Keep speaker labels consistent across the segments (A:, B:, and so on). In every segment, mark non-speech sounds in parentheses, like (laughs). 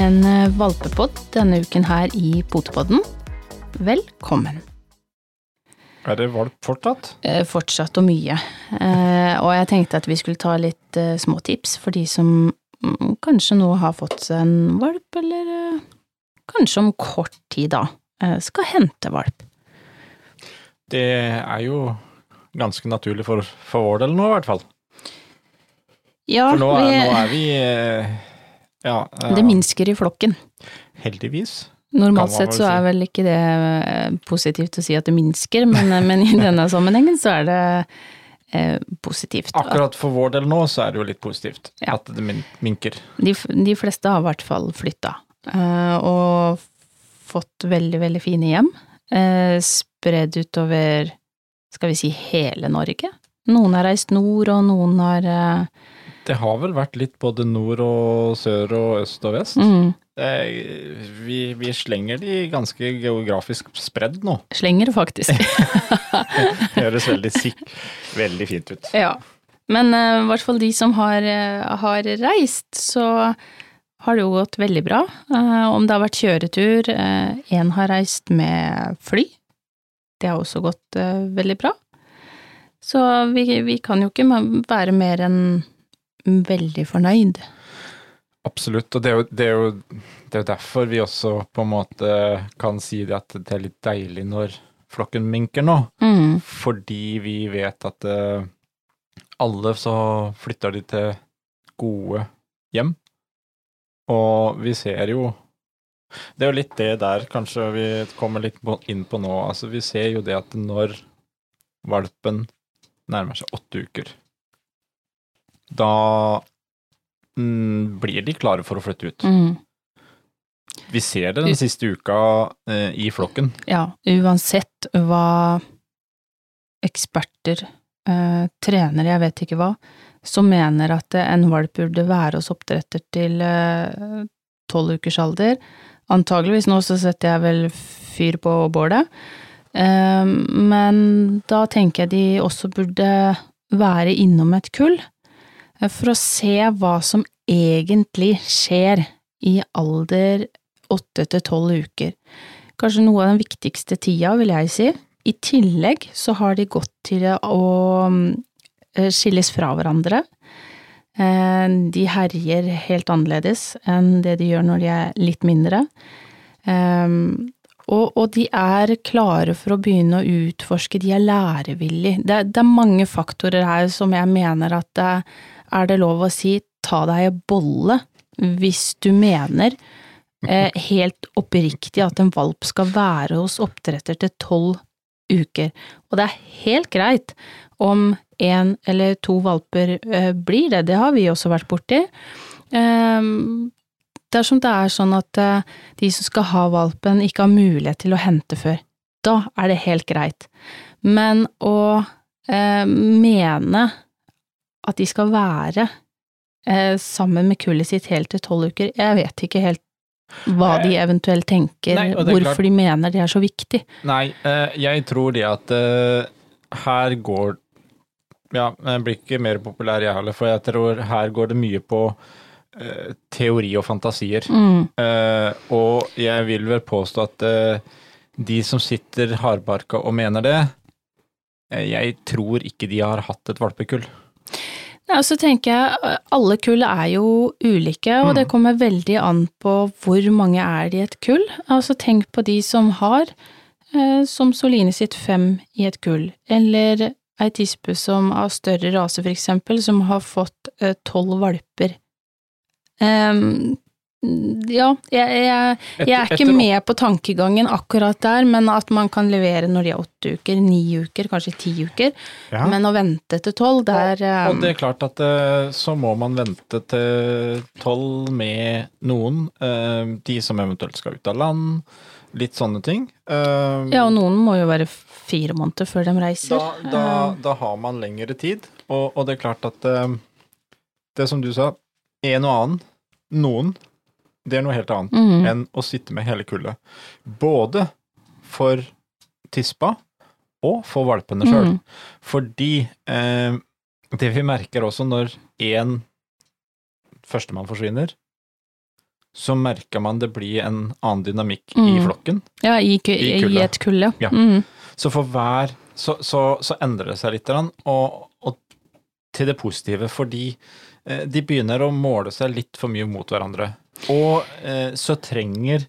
A: en eh, valpepod denne uken her i Potepodden. Velkommen.
B: Er det valp fortsatt?
A: Eh, fortsatt og mye. Eh, og jeg tenkte at vi skulle ta litt eh, småtips for de som mm, kanskje nå har fått seg en valp, eller eh, kanskje om kort tid da eh, skal hente valp.
B: Det er jo ganske naturlig for, for vår del nå, i hvert fall.
A: Ja,
B: For nå er,
A: vi,
B: nå er vi Ja, eh,
A: det minsker i flokken.
B: heldigvis.
A: Normalt sett så er vel ikke det eh, positivt å si at det minsker, men, eh, men i denne sammenhengen så er det eh, positivt.
B: Akkurat for vår del nå så er det jo litt positivt
A: Ja.
B: at det minker.
A: De, de fleste har i hvert fall flytta, eh, og fått veldig, veldig fine hjem. Eh, spredd utover, skal vi si, hele Norge. Noen har reist nord, og noen har eh,
B: Det har vel vært litt både nord og sør og øst og vest.
A: mm,
B: Eh, vi, vi slenger de ganske geografisk spredd nå.
A: slenger, faktisk. (laughs)
B: Det høres veldig, sikk, veldig fint ut.
A: ja. Men eh, i hvert fall de som har, eh, har reist, så har det jo gått veldig bra. Uh, om det har vært kjøretur, én har reist med fly. Det har også gått veldig bra. Så vi, vi kan jo ikke være mer enn veldig fornøyd.
B: Absolutt, og det er, jo, det, er jo, det er jo derfor vi også på en måte kan si det at det er litt deilig når flokken minker nå.
A: Mm.
B: Fordi vi vet at eh, alle så flytter de til gode hjem. Og vi ser jo Det er jo litt det der kanskje vi kommer litt inn på nå. Altså vi ser jo det at når valpen nærmer seg åtte uker, da mm, blir de klare for å flytte ut.
A: Mm.
B: Vi ser det den siste uka eh, i flokken.
A: Ja, uansett hva eksperter, eh, trenere, jeg vet ikke hva, som mener at eh, en valp burde være hos oppdretter til eh, tolv ukers alder. Antageligvis nå så setter jeg vel fyr på bålet, eh, men da tenker jeg de også burde være innom et kull, eh, for å se hva som egentlig skjer i alder åtte til tolv uker. Kanskje noe av den viktigste tida, vil jeg si. I tillegg så har de gått til å mm, skilles fra hverandre. Eh, De herjer helt annerledes enn det de gjør når de er litt mindre. Eh, Og, og de er klare for å begynne å utforske, de er lærevillige. Det, er- det er mange faktorer her som jeg mener at det, er det lov å si ta deg en bolle hvis du mener eh, (laughs) helt oppriktig at en valp skal være hos oppdretter til tolv uker. Og det er helt greit om én eller to valper eh, blir det, det har vi også vært borti. Eh, dersom det er sånn at eh, de som skal ha valpen ikke har mulighet til å hente før, da er det helt greit. Men å eh, mene at de skal være eh, sammen med kullet sitt helt til tolv uker, jeg vet ikke helt hva de eventuelt tenker,
B: Nei,
A: hvorfor
B: klart-
A: de mener det er så viktig.
B: Nei, eh, jeg tror det at eh, her går Ja, jeg blir ikke mer populær jeg heller, for jeg tror her går det mye på eh, teori og fantasier.
A: Mm,
B: Uh, og jeg vil vel påstå at uh, de som sitter hardbarka og mener det, eh, jeg tror ikke de har hatt et valpekull.
A: Ja, så tenker jeg, alle kull er jo ulike, og det kommer veldig an på hvor mange er det i et kull. Altså tenk på de som har, eh, som Soline sitt, fem i et kull, eller ei tispe som av større rase for eksempel, som har fått tolv valper. Ehm, ja, jeg, jeg, jeg er ikke med på tankegangen akkurat der, men at man kan levere når de er åtte uker, ni uker, kanskje ti uker,
B: Ja.
A: men å vente til tolv, det er
B: Og
A: og
B: det er klart at eh, så må man vente til tolv med noen, eh, de som eventuelt skal ut av land, litt sånne ting. Eh,
A: Ja, og noen må jo være fire måneder før de reiser.
B: da, da, da har man lengre tid, og, og det er klart at eh, det som du sa, en og annen, noen, det er noe helt annet
A: mm.
B: enn å sitte med hele kullet. Både for tispa og for valpene sjøl.
A: Mm.
B: Fordi eh, det vi merker også når én førstemann forsvinner, så merker man det blir en annen dynamikk i
A: Mm.
B: flokken.
A: Ja, i,
B: I
A: i, et kull, ja.
B: Ja.
A: Mm.
B: Så for hver så, så, så endrer det seg litt, og, og til det positive, fordi eh, de begynner å måle seg litt for mye mot hverandre. Og eh, så trenger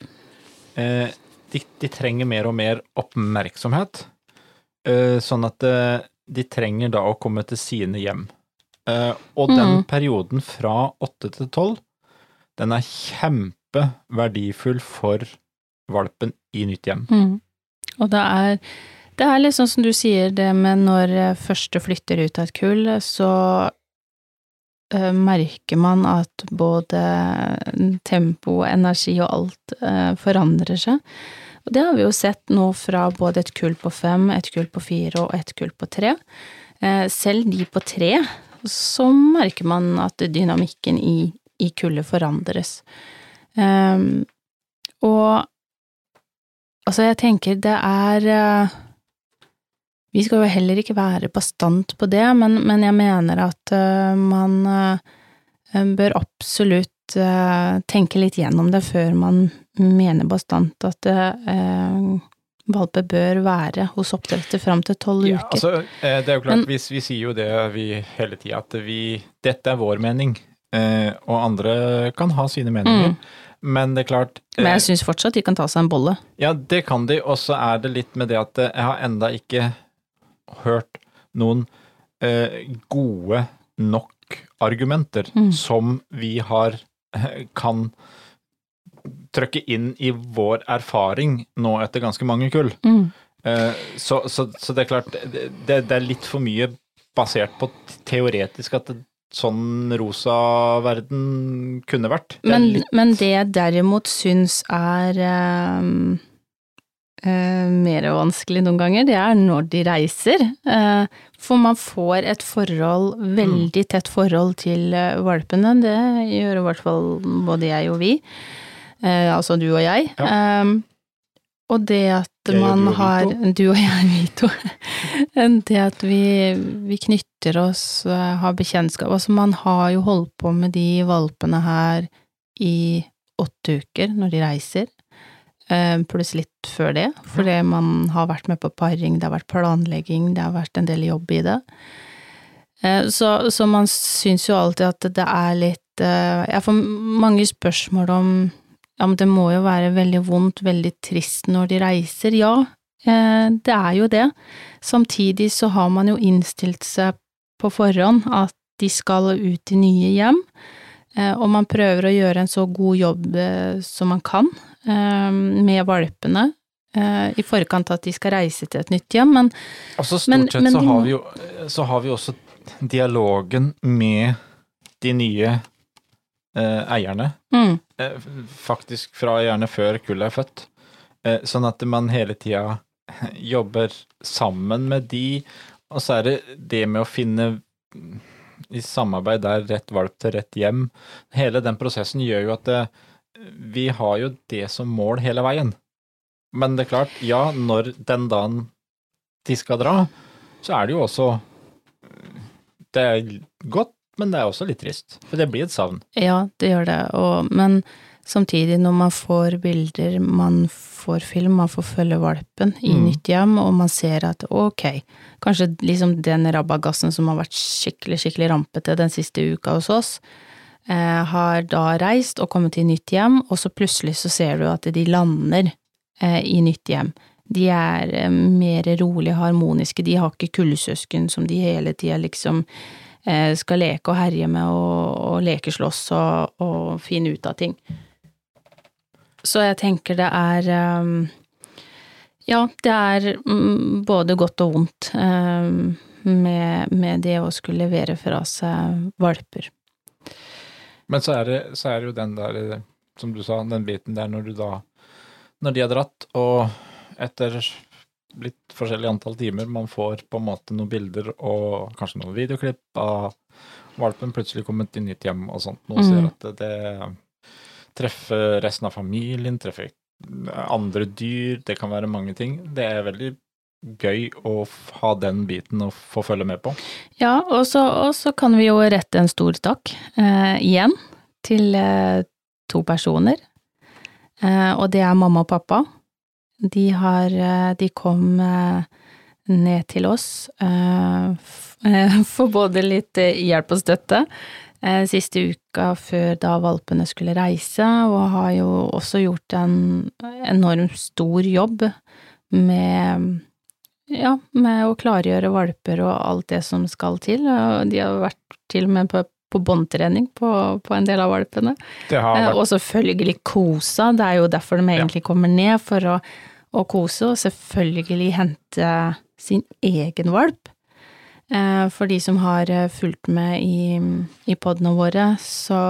B: eh, de, de trenger mer og mer oppmerksomhet, eh, sånn at eh, de trenger da å komme til sine hjem. Eh, og den
A: Mhm.
B: perioden fra åtte til tolv, den er kjempeverdifull for valpen i nytt hjem.
A: Mm. Og det er, det er litt sånn som du sier, det med når eh, første flytter ut av et kull, så merker man at både tempo, energi og alt eh, forandrer seg. Og det har vi jo sett nå fra både et kull på fem, et kull på fire og et kull på tre. Eh, selv de på tre, så merker man at dynamikken i, i kullet forandres. Um, og Altså, jeg tenker det er eh, Vi skal jo heller ikke være bastant på det, men, men jeg mener at uh, man uh, bør absolutt uh, tenke litt gjennom det før man mener bastant at valper bør være hos oppdretter fram til tolv
B: Ja,
A: uker.
B: altså, det er jo klart,
A: Men-
B: vi, vi sier jo det vi hele tida, at vi Dette er vår mening, og andre kan ha sine meninger.
A: Mm.
B: Men det er klart
A: Men jeg syns fortsatt de kan ta seg en bolle.
B: Ja, det kan de, og så er det litt med det at jeg har enda ikke hørt noen eh, gode nok argumenter
A: Mm.
B: som vi har eh, kan trykke inn i vår erfaring nå etter ganske mange kull.
A: Mm.
B: Eh, så, så, så det er klart, det, det er litt for mye basert på teoretisk at det, sånn rosa verden kunne vært. Det
A: Men,
B: litt-
A: men det jeg derimot syns er ehm, eh, mer vanskelig noen ganger, det er når de reiser. Eh, for man får et forhold, veldig tett forhold til eh, valpene. Det gjør i hvert fall både jeg og vi. Eh, altså du og jeg.
B: Ja.
A: Ehm, og det at
B: Jeg
A: man
B: og
A: har. (laughs) Du og jeg, vi to. (laughs) det at vi, vi knytter oss, eh, har bekjentskap Altså, man har jo holdt på med de valpene her i åtte uker når de reiser, eh, pluss litt før det, fordi man har vært med på paring, det har vært planlegging, det har vært en del jobb i det. Eh, Så, så man syns jo alltid at det er litt eh, Jeg får mange spørsmål om ja, men det må jo være veldig vondt, veldig trist når de reiser. Ja, eh, det er jo det. Samtidig så har man jo innstilt seg på forhånd at de skal ut i nye hjem, eh, og man prøver å gjøre en så god jobb eh, som man kan eh, med valpene eh, i forkant at de skal reise til et nytt hjem, men
B: Altså
A: Men-
B: stort sett
A: men
B: så, har vi jo, så har vi også dialogen med de nye eh, eierne.
A: mm,
B: Eh, faktisk fra gjerne før kullet er født. Eh, sånn at man hele tida jobber sammen med de, og så er det det med å finne i samarbeid der rett valp til rett hjem. Hele den prosessen gjør jo at det, vi har jo det som mål hele veien. Men det er klart, ja, når den dagen de skal dra, så er det jo også Det er godt, men det er også litt trist. For det blir et savn.
A: Ja, det gjør det, og, men samtidig når man får bilder, man får film, man får følge valpen i
B: Mm.
A: nytt hjem, og man ser at ok, kanskje liksom den rabagassen som har vært skikkelig, skikkelig rampete den siste uka hos oss, har da reist og kommet til nytt hjem, og så plutselig så ser du at de lander eh, i nytt hjem. De er eh, mer rolige, harmoniske, de har ikke kullsøsken som de hele tida liksom eh, skal leke og herje med og, og lekeslåss og, og finne ut av ting. Så jeg tenker det er Ja, det er mm, både godt og vondt med, med det å skulle levere fra seg valper.
B: Men så er, det, så er det jo den der, som du sa, den biten der når du da Når de har dratt, og etter litt forskjellig antall timer man får på en måte noen bilder og kanskje noen videoklipp av valpen plutselig kommet inn i nytt hjem og sånt,
A: Mm.
B: ser at det, det treffer resten av familien, treffer andre dyr, det kan være mange ting. Det er veldig gøy å ha den biten å få følge med på.
A: Ja, og så, kan vi jo rette en stor takk eh, igjen til eh, to personer, eh, og det er mamma og pappa. De har eh, De kom eh, ned til oss eh, (laughs) for både litt hjelp og støtte siste uka før da valpene skulle reise, og har jo også gjort en enormt stor jobb med ja, med å klargjøre valper og alt det som skal til. De har vært til og med på, på båndtrening på, på en del av valpene.
B: Det har
A: Eh,
B: vært
A: Og selvfølgelig kosa, det er jo derfor de egentlig kommer ned, for å, å kose, og selvfølgelig hente sin egen valp. Eh, For de som har eh, fulgt med i, i podene våre, så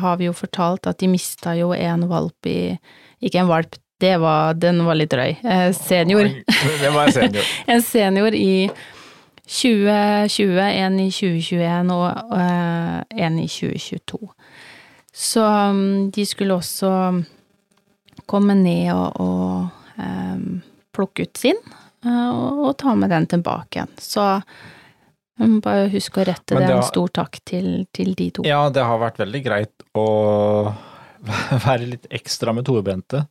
A: har vi jo fortalt at de mista jo en valp i Ikke en valp, var, den var litt drøy. Eh, Senior.
B: Det var en senior. (laughs)
A: En senior i 2020, en i 2021 og eh, en i 2022. Så um, de skulle også komme ned og, og um, plukke ut sin, og, og ta med den tilbake igjen. Så um, bare husk å rette det
B: det
A: en stor takk til, til de to.
B: Ja, det har vært veldig greit å (laughs) være litt ekstra med torbente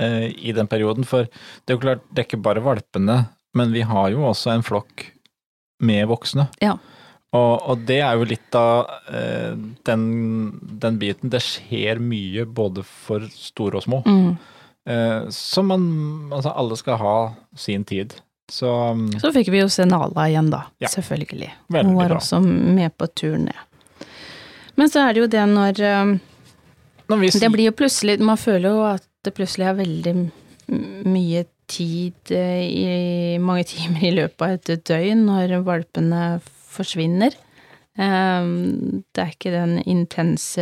B: eh, i den perioden, for det er jo klart, det er ikke bare valpene, men vi har jo også en flokk med voksne.
A: Ja.
B: Og, og det er jo litt av eh, den, den biten. Det skjer mye både for store og små.
A: Mm.
B: Eh, så man Altså, alle skal ha sin tid. Så mm,
A: Så fikk vi jo se Nala igjen, da.
B: Ja.
A: Selvfølgelig.
B: Veldig
A: Hun var
B: bra.
A: også med på turen ned. Men så er det jo det når um,
B: når vi
A: Det blir jo plutselig Man føler jo at det plutselig er veldig mye tid eh, i mange (laughs) timer i løpet av et døgn når valpene forsvinner. Um, Det er ikke den intense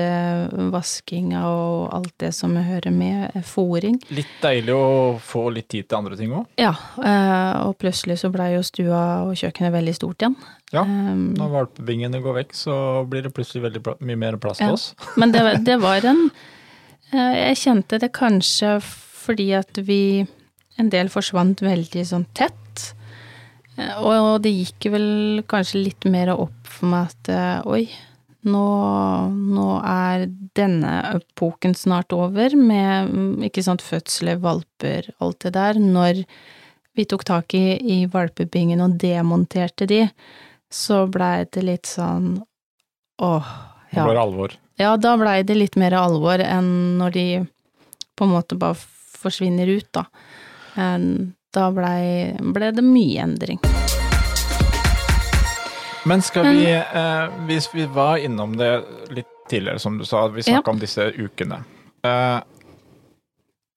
A: vaskinga og alt det som hører med fòring.
B: litt deilig å få litt tid til andre ting òg.
A: Ja, eh, og plutselig så blei jo stua og kjøkkenet veldig stort igjen.
B: Ja,
A: Um,
B: Når valpebingene går vekk, så blir det plutselig veldig mye mer plass til
A: Ja.
B: oss.
A: Men det, det var en eh, Jeg kjente det kanskje fordi at vi En del forsvant veldig sånn tett. Eh, Og det gikk vel kanskje litt mer opp for meg at eh, oi, nå, nå er denne epoken snart over med mm, ikke sant, fødsler, valper, alt det der. Når vi tok tak i, i valpebingen og demonterte de, så blei det litt sånn åh, ja.
B: Det var alvor.
A: Ja, da blei det litt mer alvor enn når de på en måte bare forsvinner ut, da. Da blei, ble det mye endring.
B: Men skal vi eh, Hvis vi var innom det litt tidligere, som du sa, vi snakka om disse ukene. Eh,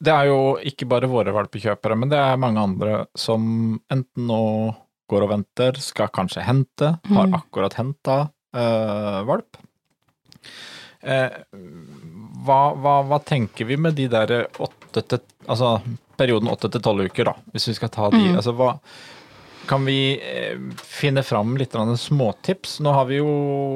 B: det er jo ikke bare våre valpekjøpere, men det er mange andre som enten nå går og venter, skal kanskje hente, har
A: Mm.
B: akkurat henta eh, valp. Eh, hva, hva, hva tenker vi med de der åtte til Altså perioden åtte til tolv uker, da, hvis vi skal ta de.
A: Mm.
B: Altså hva kan vi eh, finne fram litt småtips? Nå har vi jo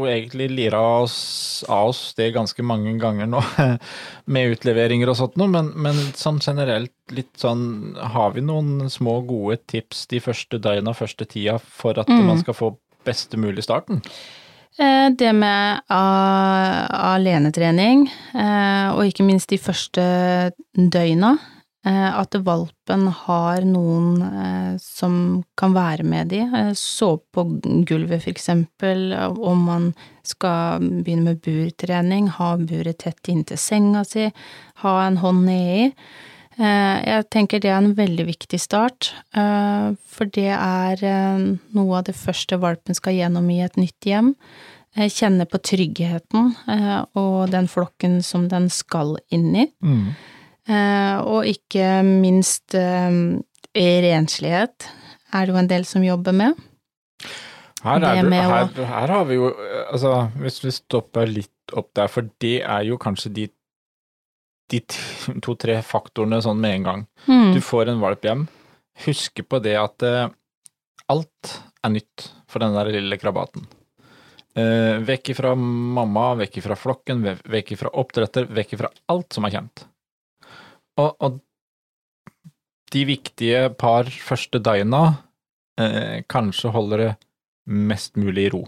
B: egentlig lira oss av oss det ganske mange ganger nå, (laughs) med utleveringer og sånt noe, men, men sånn generelt litt sånn Har vi noen små gode tips de første døgna, første tida, for at
A: Mm.
B: man skal få beste mulig starten?
A: Eh, Det med alenetrening, eh, og ikke minst de første døgna, eh, at valpen har noen eh, som kan være med de. Eh, Sove på gulvet, for eksempel, om man skal begynne med burtrening, ha buret tett inntil senga si, ha en hånd nedi. Eh, Jeg tenker det er en veldig viktig start, eh, for det er eh, noe av det første valpen skal gjennom i et nytt hjem. Kjenne på tryggheten og den flokken som den skal inn i. Mm. Og ikke minst renslighet er det jo en del som jobber med.
B: Her, er
A: du,
B: her, her har vi jo Altså, hvis vi stopper litt opp der, for det er jo kanskje de, de to-tre faktorene sånn med en gang.
A: Mm.
B: Du får en valp hjem. Husk på det at eh, alt er nytt for den der lille krabaten. Eh, vekk ifra mamma, vekk ifra flokken, vekk ifra oppdretter, vekk ifra alt som er kjent. Og, og de viktige par første døgna eh, kanskje holder det mest mulig i ro.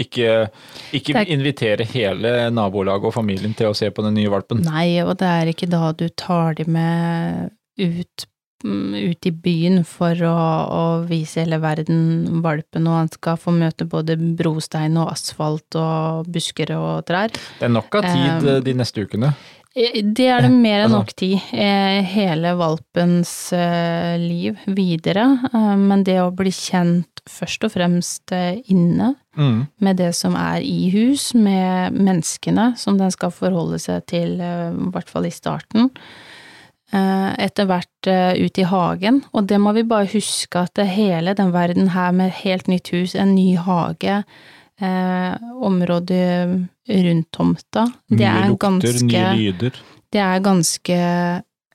B: Ikke, ikke
A: er-
B: invitere hele nabolaget og familien til å se på den nye valpen.
A: Nei, og det er ikke da du tar de med ut, mm, ut i byen for å, å vise hele verden valpen, og han skal få møte både brostein og asfalt og busker og trær.
B: Det er nok av tid
A: Um,
B: de neste ukene.
A: Det er det mer enn
B: Altså-
A: nok tid. eh, Hele valpens eh, liv videre. Men det å bli kjent først og fremst eh, inne,
B: Mm.
A: med det som er i hus, med menneskene som den skal forholde seg til, eh, i hvert fall i starten. Eh, Etter hvert ut i hagen, og det må vi bare huske at hele den verden her med helt nytt hus, en ny hage, eh, området rundt tomta, det
B: Nye
A: er
B: lukter,
A: ganske
B: nye lyder.
A: det er ganske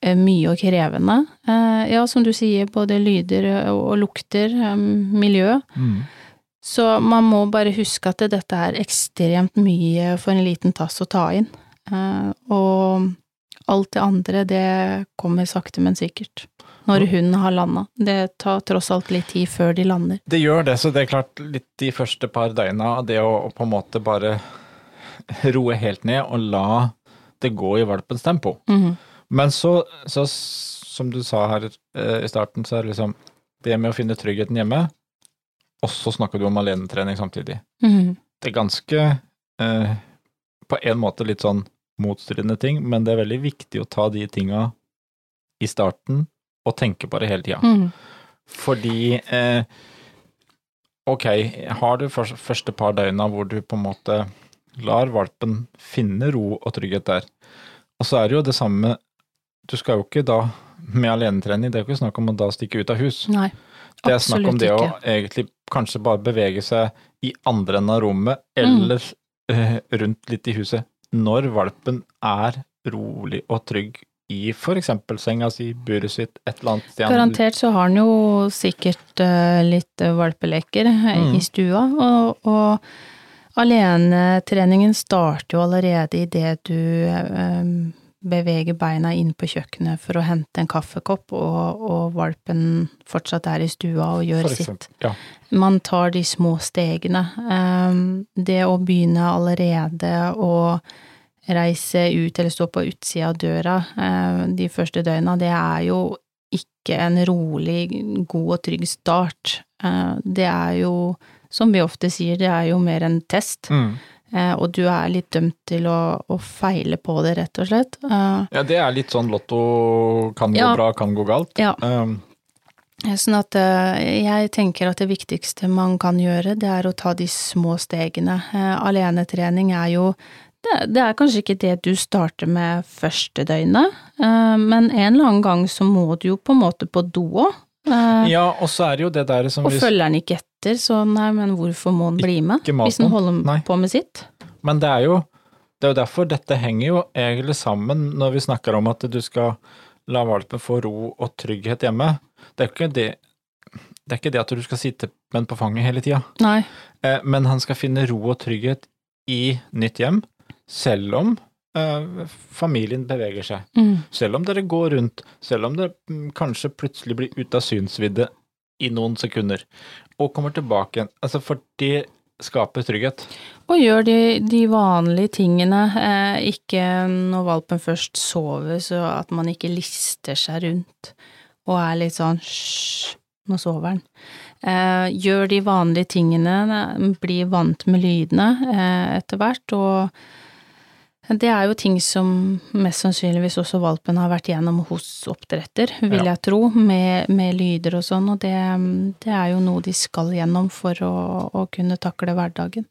A: mye og krevende. Eh, Ja, som du sier, både lyder og lukter, eh, miljø.
B: Mm.
A: Så man må bare huske at dette er ekstremt mye for en liten tass å ta inn. Eh, Og alt det andre, det kommer sakte, men sikkert. Når hunden har landa. Det tar tross alt litt tid før de lander.
B: Det gjør det, så det er klart litt de første par døgna, det å, på en måte bare roe helt ned og la det gå i valpens tempo.
A: Mhm.
B: Men så, så som du sa her eh, i starten, så er det liksom det med å finne tryggheten hjemme, og så snakker du om alenetrening samtidig.
A: Mhm.
B: Det er ganske eh, på en måte litt sånn motstridende ting, men det er veldig viktig å ta de tinga i starten og tenke på det hele tida.
A: Mhm.
B: Fordi eh, Ok, har du første par døgna hvor du på en måte lar valpen finne ro og trygghet der, og så er det jo det samme Du skal jo ikke da, med alenetrening, det er jo ikke snakk om å da stikke ut av hus.
A: Nei,
B: Det er snakk om
A: det
B: det å egentlig kanskje bare bevege seg i andre enden av rommet, eller eh, rundt litt i huset, når valpen er rolig og trygg i eksempel senga si, buret sitt, et eller annet sted.
A: Garantert så har han jo sikkert uh, litt eh, valpeleker eh,
B: Mm.
A: i stua, og, og alenetreningen starter jo allerede idet du eh, beveger beina inn på kjøkkenet for å hente en kaffekopp, og, og valpen fortsatt er i stua og gjør sitt.
B: ja.
A: Man tar de små stegene. Eh, det å begynne allerede å reise ut eller stå på utsida av døra eh, de første døgna, det er jo ikke en rolig, god og trygg start. Eh, det er jo, som vi ofte sier, det er jo mer en test,
B: Mm.
A: Eh, og du er litt dømt til å, å feile på det, rett og slett. Eh,
B: Ja, det er litt sånn lotto kan gå
A: Ja.
B: bra, kan gå galt.
A: Ja.
B: Um,
A: Sånn at eh, jeg tenker at det viktigste man kan gjøre, det er å ta de små stegene. Alenetrening er jo det, er kanskje ikke det du starter med første døgnet, men en eller annen gang så må du jo på en måte på do òg.
B: Ja, og så er det jo det der som
A: Og
B: vi
A: følger han ikke etter, så nei, men hvorfor må han bli med? Hvis han holder
B: Nei.
A: på med sitt?
B: Men det er jo det er jo derfor dette henger jo egentlig sammen når vi snakker om at du skal la valpen få ro og trygghet hjemme. Det er ikke det det er ikke det at du skal sitte med den på fanget hele tida, eh, men han skal finne ro og trygghet i nytt hjem, selv om eh, familien beveger seg.
A: Mm.
B: Selv om dere går rundt, selv om dere mm, kanskje plutselig blir ute av synsvidde i noen sekunder, og kommer tilbake igjen. Altså, for det skaper trygghet.
A: Og gjør de, de vanlige tingene, eh, ikke når valpen først sover, så at man ikke lister seg rundt og er litt sånn hysj, nå sover han. Eh, gjør de vanlige tingene, bli vant med lydene eh, etter hvert, og det er jo ting som mest sannsynligvis også valpen har vært gjennom hos oppdretter, vil
B: Ja.
A: jeg tro, med, med lyder og sånn, og det, det er jo noe de skal gjennom for å, å kunne takle hverdagen.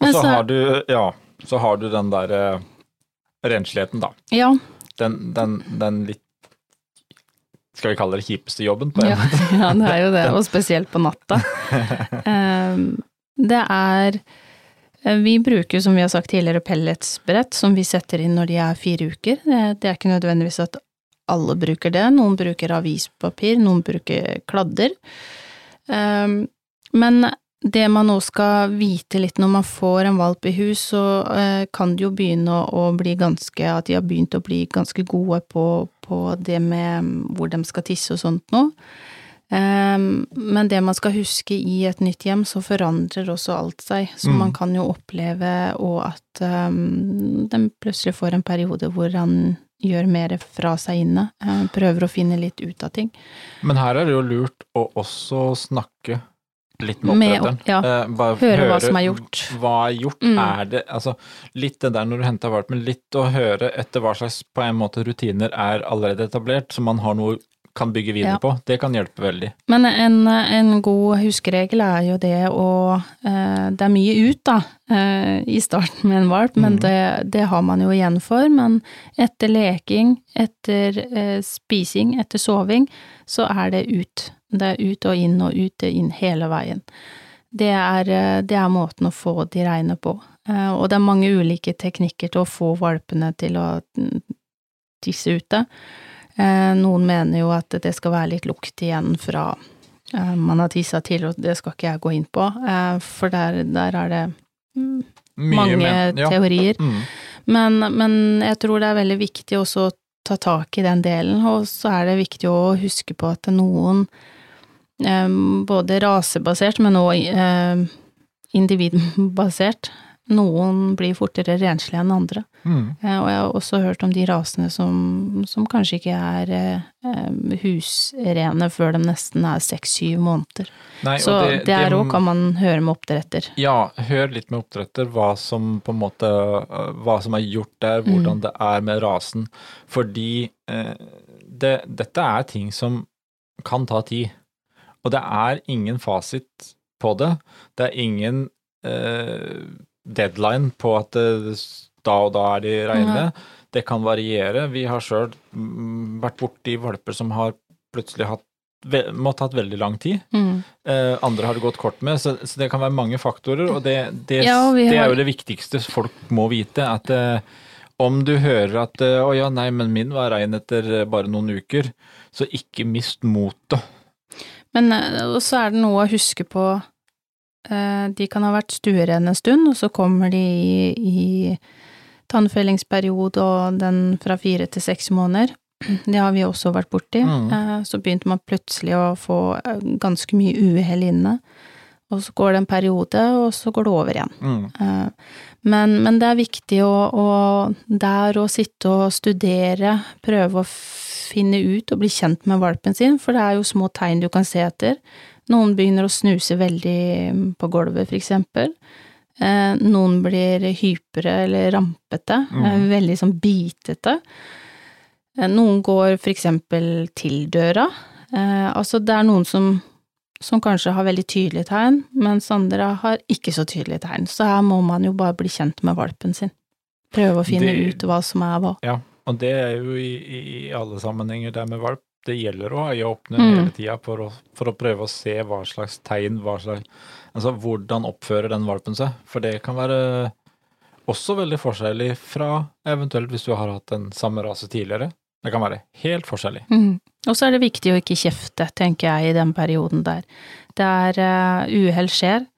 B: Og så
A: så-
B: har du, ja, så har du den der eh, rensligheten, da.
A: Ja,
B: Den, den, den litt Skal vi kalle det kjipeste jobben? på en
A: ja,
B: måte? (laughs)
A: ja, det er jo det, (laughs) og spesielt på natta. (laughs) Ehm, Det er Vi bruker, som vi har sagt tidligere, pelletsbrett som vi setter inn når de er fire uker. Det det er ikke nødvendigvis at alle bruker det. Noen bruker avispapir, noen bruker kladder. Ehm, Men det man nå skal vite litt når man får en valp i hus, så eh, kan det jo begynne å bli ganske At de har begynt å bli ganske gode på, på det med mm, hvor de skal tisse og sånt nå. Um, men det man skal huske i et nytt hjem, så forandrer også alt seg. Så
B: Mm.
A: man kan jo oppleve og at um, den plutselig får en periode hvor han gjør mer fra seg inne. eh, prøver å finne litt ut av ting.
B: Men her er det jo lurt å også snakke litt med oppdretteren.
A: ja.
B: Eh, bare
A: Høre hva som er gjort.
B: Hva er gjort?
A: Mm.
B: Er det Altså, litt det der når du henter valpen, litt å høre etter hva slags på en måte rutiner er allerede etablert, så man har noe kan bygge videre
A: Ja.
B: på. Det kan hjelpe veldig.
A: Men en, en god huskeregel er jo det å eh, Det er mye ut, da, eh, i starten med en valp, men
B: mm.
A: det, det har man jo igjen for. Men etter leking, etter eh, spising, etter soving, så er det ut. Det er ut og inn og ut og inn hele veien. Det er, det er måten å få de reine på. Eh, og det er mange ulike teknikker til å få valpene til å mm, tisse ute. Eh, noen mener jo at det skal være litt lukt igjen fra eh, man har tissa til, og det skal ikke jeg gå inn på, eh, for der, der er det mm, mange
B: men- ja.
A: teorier.
B: Mm.
A: Men, men jeg tror det er veldig viktig også å ta tak i den delen, og så er det viktig å huske på at noen, både rasebasert, men òg individbasert, noen blir fortere renslige enn andre.
B: Mm.
A: Eh, Og jeg har også hørt om de rasene som, som kanskje ikke er eh, husrene før de nesten er seks-syv måneder.
B: Nei,
A: Så det, er òg kan man høre med oppdretter.
B: Ja, hør litt med oppdretter hva som på en måte øh, Hva som er gjort der, hvordan
A: Mm.
B: det er med rasen. Fordi eh, det, dette er ting som kan ta tid. Og det er ingen fasit på det. Det er ingen eh, deadline på at da og da er de reine. Det kan variere. Vi har sjøl vært borti valper som har plutselig hatt måtte hatt veldig lang tid.
A: Mm.
B: Uh, andre har det gått kort med, så, så det kan være mange faktorer, og det, det,
A: Ja, og
B: det
A: har...
B: er jo det viktigste folk må vite. At uh, om du hører at eh, 'å ja, nei, men min var rein etter eh, bare noen uker', så ikke mist motet.
A: Men eh, så er det noe å huske på eh, De kan ha vært stuerene en stund, og så kommer de i, i tannfellingsperiode og den fra fire til seks måneder. (clears throat) Det har vi også vært borti.
B: Mm.
A: Eh, Så begynte man plutselig å få eh, ganske mye uhell inne. Og så går det en periode, og så går det over igjen.
B: Mm.
A: Eh, Men, men det er viktig å, å der å sitte og studere, prøve å finne ut og bli kjent med valpen sin, for det er jo små tegn du kan se etter. Noen begynner å snuse veldig på gulvet, for eksempel. Eh, Noen blir hypere eller rampete, eh,
B: Mhm.
A: veldig sånn bitete. Eh, Noen går for eksempel til døra. Altså, det er noen som som kanskje har veldig tydelige tegn, mens andre har ikke så tydelige tegn. Så her må man jo bare bli kjent med valpen sin. Prøve å finne
B: Det-
A: ut hva som er hva.
B: Ja, og det er jo i, i alle sammenhenger der med valp. Det gjelder å ha øye åpne
A: Mm.
B: hele tida for, for å prøve å se hva slags tegn, hva slags Altså hvordan oppfører den valpen seg. For det kan være også veldig forskjellig fra eventuelt hvis du har hatt en samme rase tidligere. Det kan være helt forskjellig.
A: Mm. Og så er det viktig å ikke kjefte, tenker jeg, i den perioden der. Der uh, uhell skjer.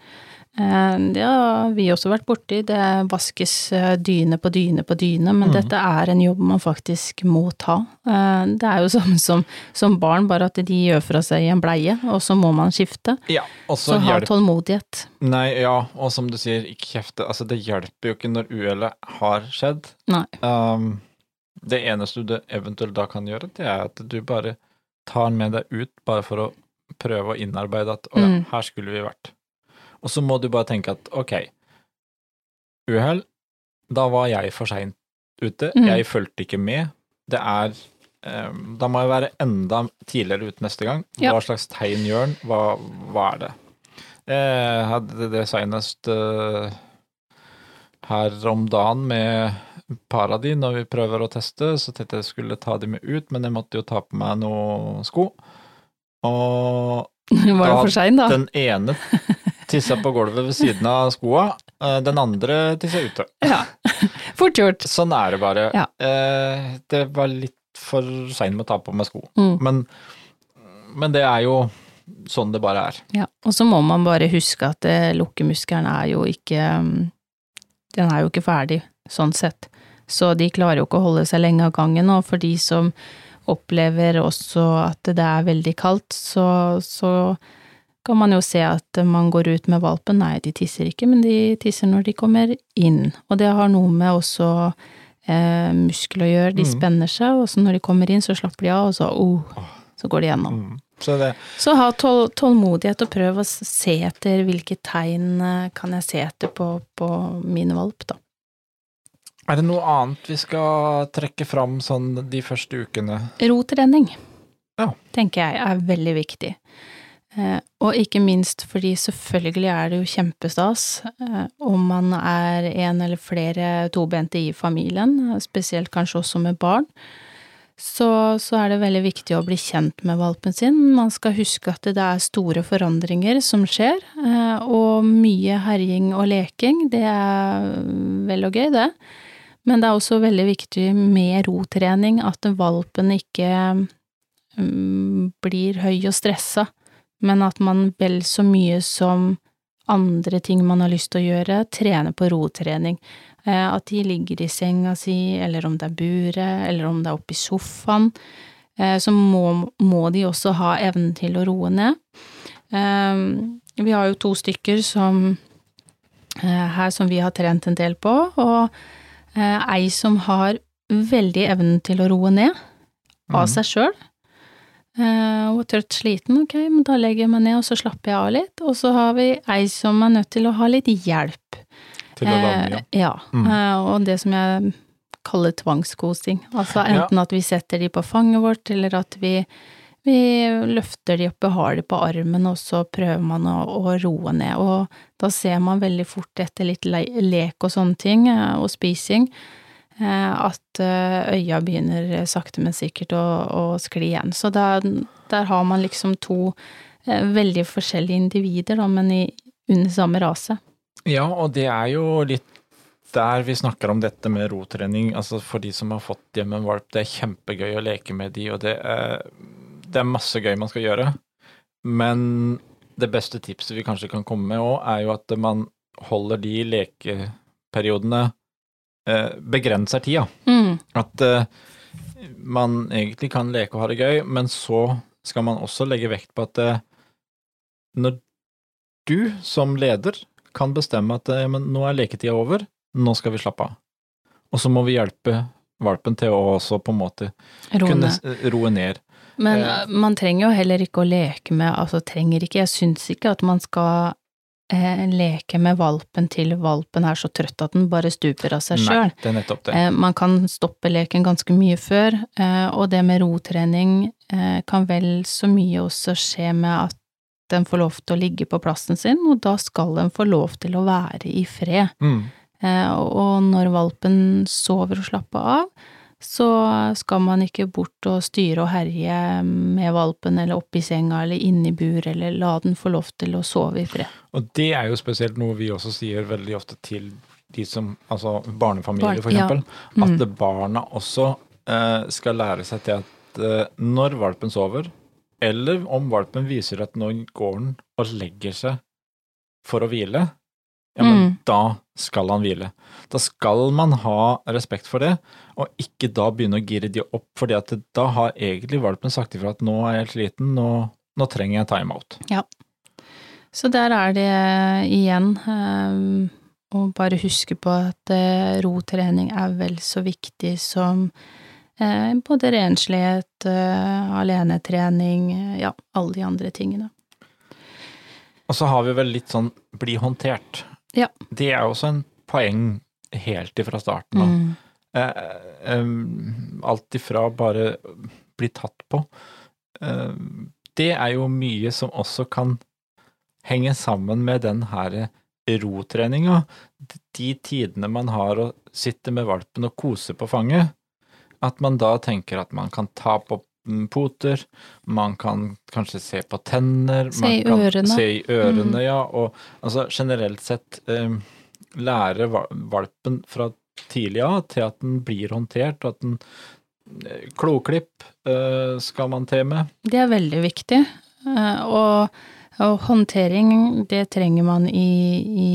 A: Eh, det har vi også vært borti. Det vaskes eh, dyne på dyne på dyne, men
B: mm.
A: dette er en jobb man faktisk må ta. Eh, det er jo (laughs) samme som, som barn, bare at de gjør fra seg i en bleie, og så må man skifte.
B: Ja,
A: så ha tålmodighet.
B: Nei, ja, og som du sier, ikke kjefte. Altså, det hjelper jo ikke når uhellet har skjedd.
A: Nei.
B: Um, det eneste du eventuelt da kan gjøre, det er at du bare tar den med deg ut, bare for å prøve å innarbeide at å ja,
A: Mm.
B: her skulle vi vært. Og så må du bare tenke at ok, uhell, da var jeg for seint ute,
A: Mm.
B: jeg fulgte ikke med. Det er um, Da må jeg være enda tidligere ute neste gang.
A: Ja.
B: Hva slags tegn gjør den? Hva, hva er det? Jeg hadde det senest uh, her om dagen med par av de når vi prøver å teste, så tenkte jeg skulle ta de med ut, men jeg måtte jo ta på meg noen sko. Og (laughs)
A: Var det for sein, da?
B: den ene (laughs) tissa på gulvet ved siden av skoa, eh, den andre tissa ute.
A: Ja. Fort gjort.
B: Sånn er det bare.
A: Ja.
B: Eh, Det var litt for sein med å ta på meg sko.
A: Mm.
B: Men, men det er jo sånn det bare er.
A: Ja, og så må man bare huske at eh, lukkemuskelen er jo ikke mm, Den er jo ikke ferdig, sånn sett. Så de klarer jo ikke å holde seg lenge av gangen, og for de som opplever også at det er veldig kaldt, så, så kan man jo se at man går ut med valpen. Nei, de tisser ikke, men de tisser når de kommer inn. Og det har noe med også eh, muskel å gjøre. De
B: Mm.
A: spenner seg, og så når de kommer inn, så slapper de av, og så oh, så går de gjennom.
B: Mm. Så det
A: Så ha tål tålmodighet og prøv å se etter hvilke tegn eh, kan jeg se etter på, på min valp, da.
B: Er det noe annet vi skal trekke fram sånn de første ukene?
A: Rotrening,
B: Ja.
A: tenker jeg er veldig viktig. Eh, og ikke minst fordi selvfølgelig er det jo kjempestas eh, om man er en eller flere tobente i familien, spesielt kanskje også med barn. Så, så er det veldig viktig å bli kjent med valpen sin. Man skal huske at det er store forandringer som skjer, eh, og mye herjing og leking. Det er vel og gøy, det. Men det er også veldig viktig med rotrening at valpen ikke mm, blir høy og stressa, men at man vel så mye som andre ting man har lyst til å gjøre, trener på rotrening. Eh, At de ligger i senga si, eller om det er buret, eller om det er oppe i sofaen, eh, så må, må de også ha evnen til å roe ned. Eh, Vi har jo to stykker som her som vi har trent en del på, og ei som har veldig evnen til å roe ned av
B: Mhm.
A: seg sjøl. Hun er trøtt, sliten, ok, men da legger jeg meg ned og så slapper jeg av litt. Og så har vi ei som er nødt til å ha litt hjelp.
B: Til å lande, ja.
A: Eh, ja.
B: Mm.
A: Eh, og det som jeg kaller tvangskosing. Altså enten at vi setter de på fanget vårt, eller at vi, vi løfter de opp og har de på armen, og så prøver man å, å roe ned. Og da ser man veldig fort etter litt le lek og sånne ting, eh, og spising, eh, at eh, øya begynner sakte, men sikkert å, å skli igjen. Så der, der har man liksom to eh, veldig forskjellige individer, da, men i, under samme rase.
B: Ja, og det er jo litt der vi snakker om dette med rotrening. Altså for de som har fått hjem en valp, det er kjempegøy å leke med de, og det er, det er masse gøy man skal gjøre. Men det beste tipset vi kanskje kan komme med òg, er jo at man holder de lekeperiodene eh, Begrenser tida.
A: Mm.
B: At eh, man egentlig kan leke og ha det gøy, men så skal man også legge vekt på at eh, når du som leder kan bestemme at eh, men nå er leketida over, nå skal vi slappe av. Og så må vi hjelpe valpen til å også på en måte kunne roe ned.
A: Men
B: Eh.
A: eh, man trenger jo heller ikke å leke med Altså trenger ikke, jeg syns ikke at man skal eh, leke med valpen til valpen er så trøtt at den bare stuper av seg sjøl. Eh, man kan stoppe leken ganske mye før, eh, og det med rotrening eh, kan vel så mye også skje med at den får lov til å ligge på plassen sin, og da skal den få lov til å være i fred.
B: Mm.
A: Eh, og når valpen sover og slapper av, så skal man ikke bort og styre og herje med valpen eller opp i senga eller inne i bur, eller la den få lov til å sove i fred.
B: Og det er jo spesielt noe vi også sier veldig ofte til de som, altså barnefamilier
A: Barn,
B: for
A: ja.
B: eksempel,
A: Mm.
B: at barna også eh, skal lære seg til at eh, når valpen sover, eller om valpen viser at nå går den og legger seg for å hvile, ja, men
A: Mm.
B: da skal han hvile. Da skal man ha respekt for det, og ikke da begynne å gire de opp, fordi da har egentlig valpen sagt ifra at nå er jeg helt sliten, nå, nå trenger jeg timeout.
A: Så der er det igjen um, å bare huske på at uh, rotrening er vel så viktig som uh, både renslighet, uh, alenetrening, ja, alle de andre tingene.
B: Og så har vi vel litt sånn bli håndtert.
A: Ja.
B: Det er også en poeng helt ifra starten av.
A: Mm.
B: Eh, em, alt ifra bare bli tatt på. Eh, det er jo mye som også kan henge sammen med den her rotreninga. De tidene man har å sitte med valpen og kose på fanget. At man da tenker at man kan ta på poter, man kan kanskje se på tenner,
A: Se i ørene.
B: se i ørene,
A: Mm.
B: ja. Og altså generelt sett eh, lære valpen fra tidlig av til at den blir håndtert, og at den eh, Kloklipp eh, skal man til med.
A: Det er veldig viktig. Eh, Og Og håndtering, det trenger man i, i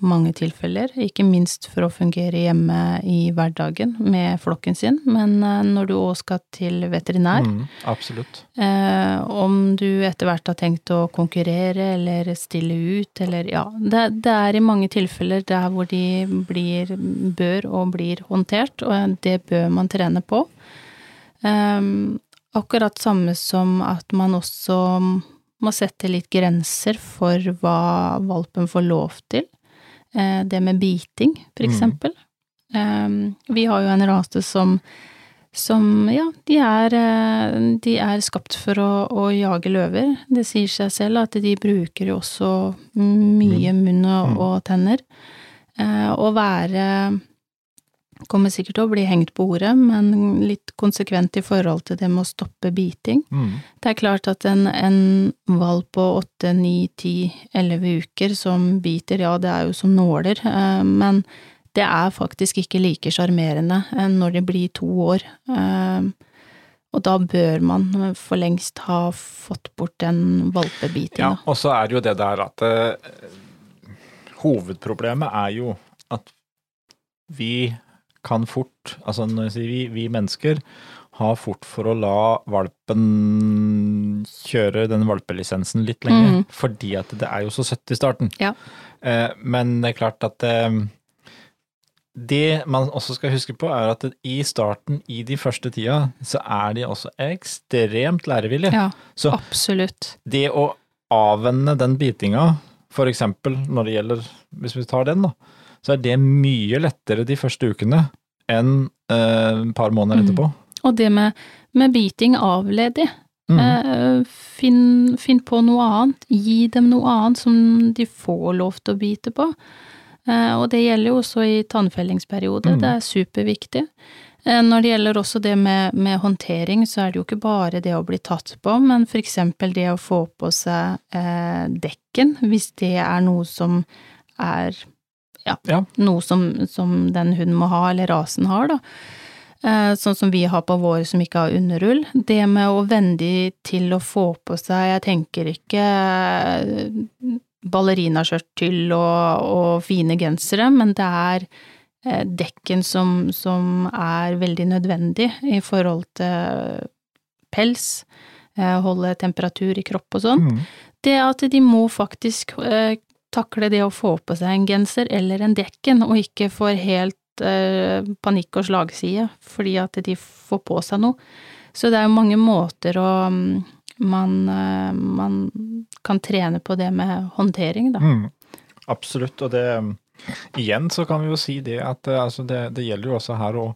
A: mange tilfeller, ikke minst for å fungere hjemme i hverdagen med flokken sin, men eh, når du òg skal til veterinær,
B: Mm, absolutt.
A: eh, om du etter hvert har tenkt å konkurrere eller stille ut, eller ja, det, det er i mange tilfeller der hvor de blir, bør og blir håndtert, og det bør man trene på. Eh, akkurat samme som at man også må sette litt grenser for hva valpen får lov til. Eh, det med biting, for
B: Mm.
A: eksempel. Mm. vi har jo en rase som som, ja, de er, eh, de er skapt for å, å jage løver. Det sier seg selv at de bruker jo også mye munn og,
B: Mm.
A: og tenner. Eh, Å være Kommer sikkert til å bli hengt på ordet, men litt konsekvent i forhold til det med å stoppe biting.
B: Mm.
A: Det er klart at en, en valp på åtte, ni, ti, elleve uker som biter, ja, det er jo som nåler, eh, men det er faktisk ikke like sjarmerende enn når de blir to år. Eh, Og da bør man for lengst ha fått bort den
B: Ja, og så er det jo det der at eh, hovedproblemet er jo at vi kan fort, altså når jeg sier vi, vi mennesker, har fort for å la valpen kjøre den valpelisensen litt lenger.
A: Mm.
B: fordi at det er jo så søtt i starten.
A: Ja.
B: Eh, men det er klart at eh, det man også skal huske på, er at i starten, i de første tida, så er de også ekstremt lærevillige.
A: Ja,
B: Så
A: absolutt.
B: det å avvenne den bitinga, for eksempel når det gjelder, hvis vi tar den da, så er det mye lettere de første ukene enn eh, et par måneder
A: Mm.
B: etterpå.
A: Og det med, med biting, avledig.
B: Mm.
A: Eh, Finn, finn på noe annet. Gi dem noe annet som de får lov til å bite på. Eh, Og det gjelder jo også i tannfellingsperiode.
B: Mm.
A: Det er superviktig. Eh, Når det gjelder også det med, med håndtering, så er det jo ikke bare det å bli tatt på, men for eksempel det å få på seg eh, dekken, hvis det er noe som er ja,
B: Ja.
A: noe som, som den hunden må ha, eller rasen har, da. Eh, Sånn som vi har på våre som ikke har underull. Det med å venne de til å få på seg, jeg tenker ikke eh, ballerinaskjørt til og, og fine gensere, men det er eh, dekken som, som er veldig nødvendig i forhold til pels, holde temperatur i kropp og sånn.
B: Mm.
A: Det at de må faktisk takle det å få på seg en genser eller en dekken, og ikke får helt eh, panikk og slagside fordi at de får på seg noe. Så det er jo mange måter å mm, man, eh, man kan trene på det med håndtering, da.
B: Mm. Absolutt, og det Igjen så kan vi jo si det at eh, altså det, det gjelder jo også her å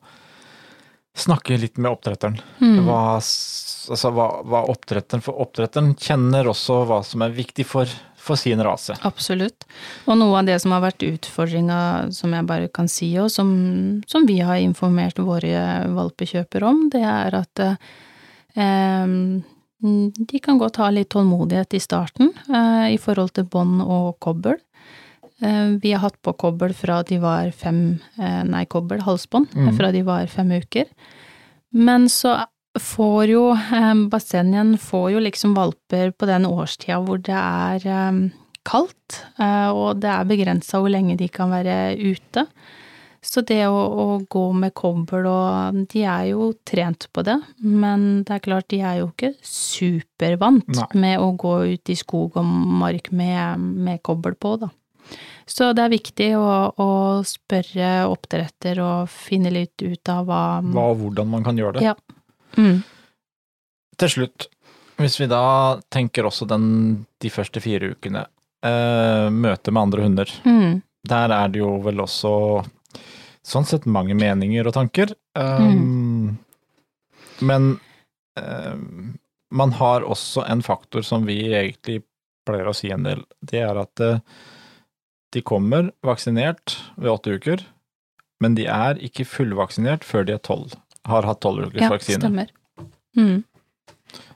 B: snakke litt med oppdretteren.
A: Mm.
B: Hva, altså hva, hva oppdretteren For oppdretteren kjenner også hva som er viktig for, for sin rase.
A: Absolutt. Og noe av det som har vært utfordringa, som jeg bare kan si, og som, som vi har informert våre valpekjøpere om, det er at eh, de kan godt ha litt tålmodighet i starten eh, i forhold til bånd og kobbel. Eh, vi har hatt på kobbel fra de var fem eh, Nei, kobbel, halsbånd,
B: mm.
A: fra de var fem uker. Men så får jo eh, Bassenien får jo liksom valper på den årstida hvor det er eh, kaldt, eh, og det er begrensa hvor lenge de kan være ute. Så det å, å gå med kobbel og De er jo trent på det, men det er klart de er jo ikke supervant
B: Nei.
A: med å gå ut i skog og mark med, med kobbel på, da. Så det er viktig å, å spørre oppdretter og finne litt ut av hva,
B: Hva og hvordan man kan gjøre det.
A: Ja. Mm,
B: Til slutt, hvis vi da tenker også den, de første fire ukene, eh, møte med andre hunder.
A: mm,
B: Der er det jo vel også sånn sett mange meninger og tanker. Um, Men um, man har også en faktor som vi egentlig pleier å si en del. Det er at eh, de kommer vaksinert ved åtte uker, men de er ikke fullvaksinert før de er tolv. Har hatt tolvukersvaksine. ukers
A: ja, stemmer. Mm.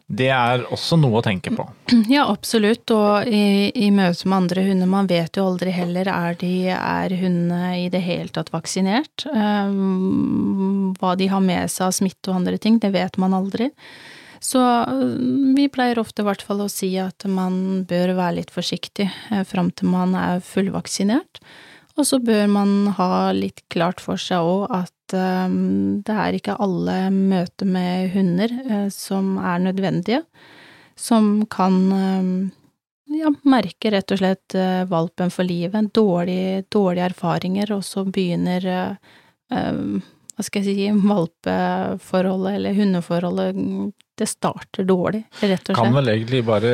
B: Det er også noe å tenke på. (clears throat)
A: Ja, absolutt, og i, i møte med andre hunder, man vet jo aldri heller, er, de, er hundene i det hele tatt vaksinert? Um, hva de har med seg av smitte og andre ting, det vet man aldri. Så mm, vi pleier ofte i hvert fall å si at man bør være litt forsiktig eh, fram til man er fullvaksinert. Og så bør man ha litt klart for seg òg at det er ikke alle møter med hunder uh, som er nødvendige, som kan um, ja, merke rett og slett valpen for livet, dårlige, dårlige erfaringer, og så begynner hva skal jeg si, valpeforholdet eller hundeforholdet, det starter dårlig, rett og slett.
B: Kan vel egentlig bare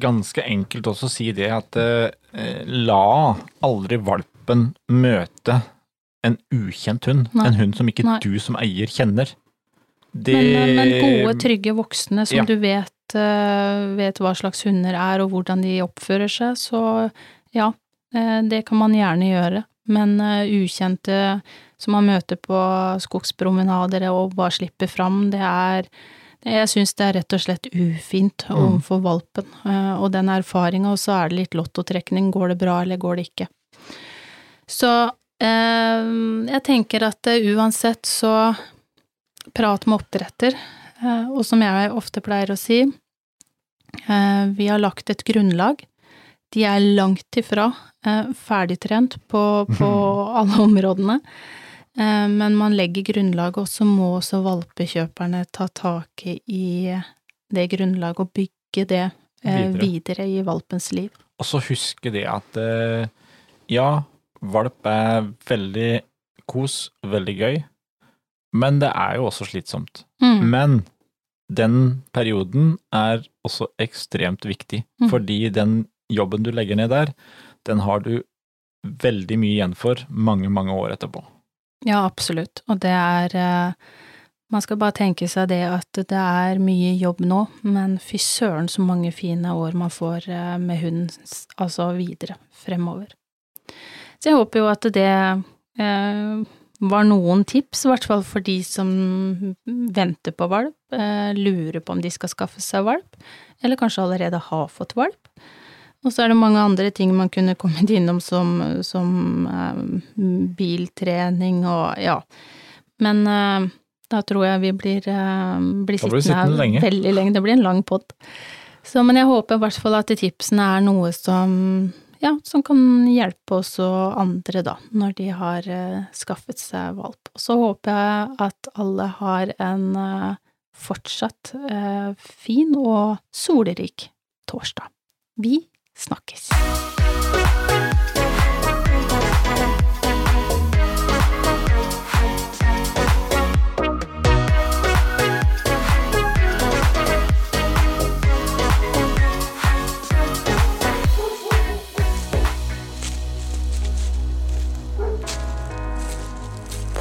B: ganske enkelt også si det at eh, la aldri valpen møte en ukjent hund.
A: Nei.
B: En hund som ikke
A: Nei.
B: du som eier kjenner. Det
A: Men, eh, men gode, trygge voksne som
B: Ja.
A: du vet, eh, vet hva slags hunder er og hvordan de oppfører seg, så ja, eh, det kan man gjerne gjøre. Men ukjente som man møter på skogspromenader og bare slipper fram, det er jeg syns det er rett og slett ufint
B: Mm.
A: overfor valpen, eh, og den erfaringa, og så er det litt lottotrekning, går det bra eller går det ikke. Så jeg tenker at eh, uansett så prat med oppdretter, eh, og som jeg ofte pleier å si, eh, vi har lagt et grunnlag. De er langt ifra ferdigtrent på, på (laughs) alle områdene, men man legger grunnlaget, og så må også valpekjøperne ta tak i det grunnlaget og bygge det
B: Videre.
A: videre i valpens liv.
B: Og så huske det at ja, valp er veldig kos, veldig gøy, men det er jo også slitsomt.
A: Mm.
B: Men den perioden er også ekstremt viktig,
A: Mm.
B: fordi den jobben du legger ned der, den har du veldig mye igjen for mange, mange år etterpå.
A: Ja, absolutt. Og det er eh, Man skal bare tenke seg det at det er mye jobb nå, men fy søren så mange fine år man får eh, med hunden, altså videre fremover. Så jeg håper jo at det eh, var noen tips, i hvert fall for de som venter på valp, eh, lurer på om de skal skaffe seg valp, eller kanskje allerede har fått valp. Og så er det mange andre ting man kunne kommet innom som, som eh, biltrening og ja. Men eh, da tror jeg vi blir, eh, blir sittende
B: sittende lenge.
A: veldig lenge. Det blir en lang pod. Men jeg håper i hvert fall at tipsene er noe som ja, som kan hjelpe oss og andre, da, når de har eh, skaffet seg valp. Så håper jeg at alle har en eh, fortsatt eh, fin og solrik torsdag. Vi snakkes!